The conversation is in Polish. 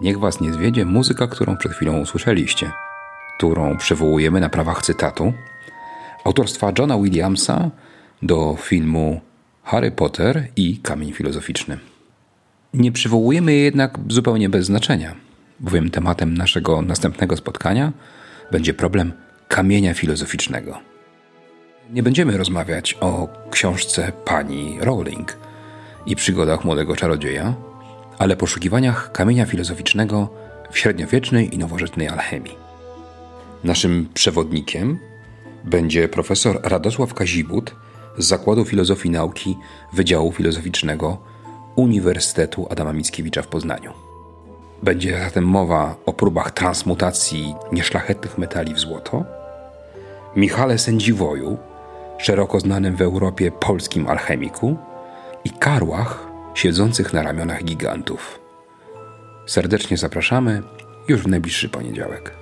Niech Was nie zwiedzie muzyka, którą przed chwilą usłyszeliście, którą przywołujemy na prawach cytatu, autorstwa Johna Williamsa do filmu Harry Potter i Kamień Filozoficzny. Nie przywołujemy je jednak zupełnie bez znaczenia, bowiem tematem naszego następnego spotkania będzie problem kamienia filozoficznego. Nie będziemy rozmawiać o książce pani Rowling i przygodach młodego czarodzieja, ale poszukiwaniach kamienia filozoficznego w średniowiecznej i nowożytnej alchemii. Naszym przewodnikiem będzie profesor Radosław Kazibut z Zakładu Filozofii Nauki Wydziału Filozoficznego Uniwersytetu Adama Mickiewicza w Poznaniu. Będzie zatem mowa o próbach transmutacji nieszlachetnych metali w złoto, Michale Sędziwoju, szeroko znanym w Europie polskim alchemiku, i karłach siedzących na ramionach gigantów. Serdecznie zapraszamy już w najbliższy poniedziałek.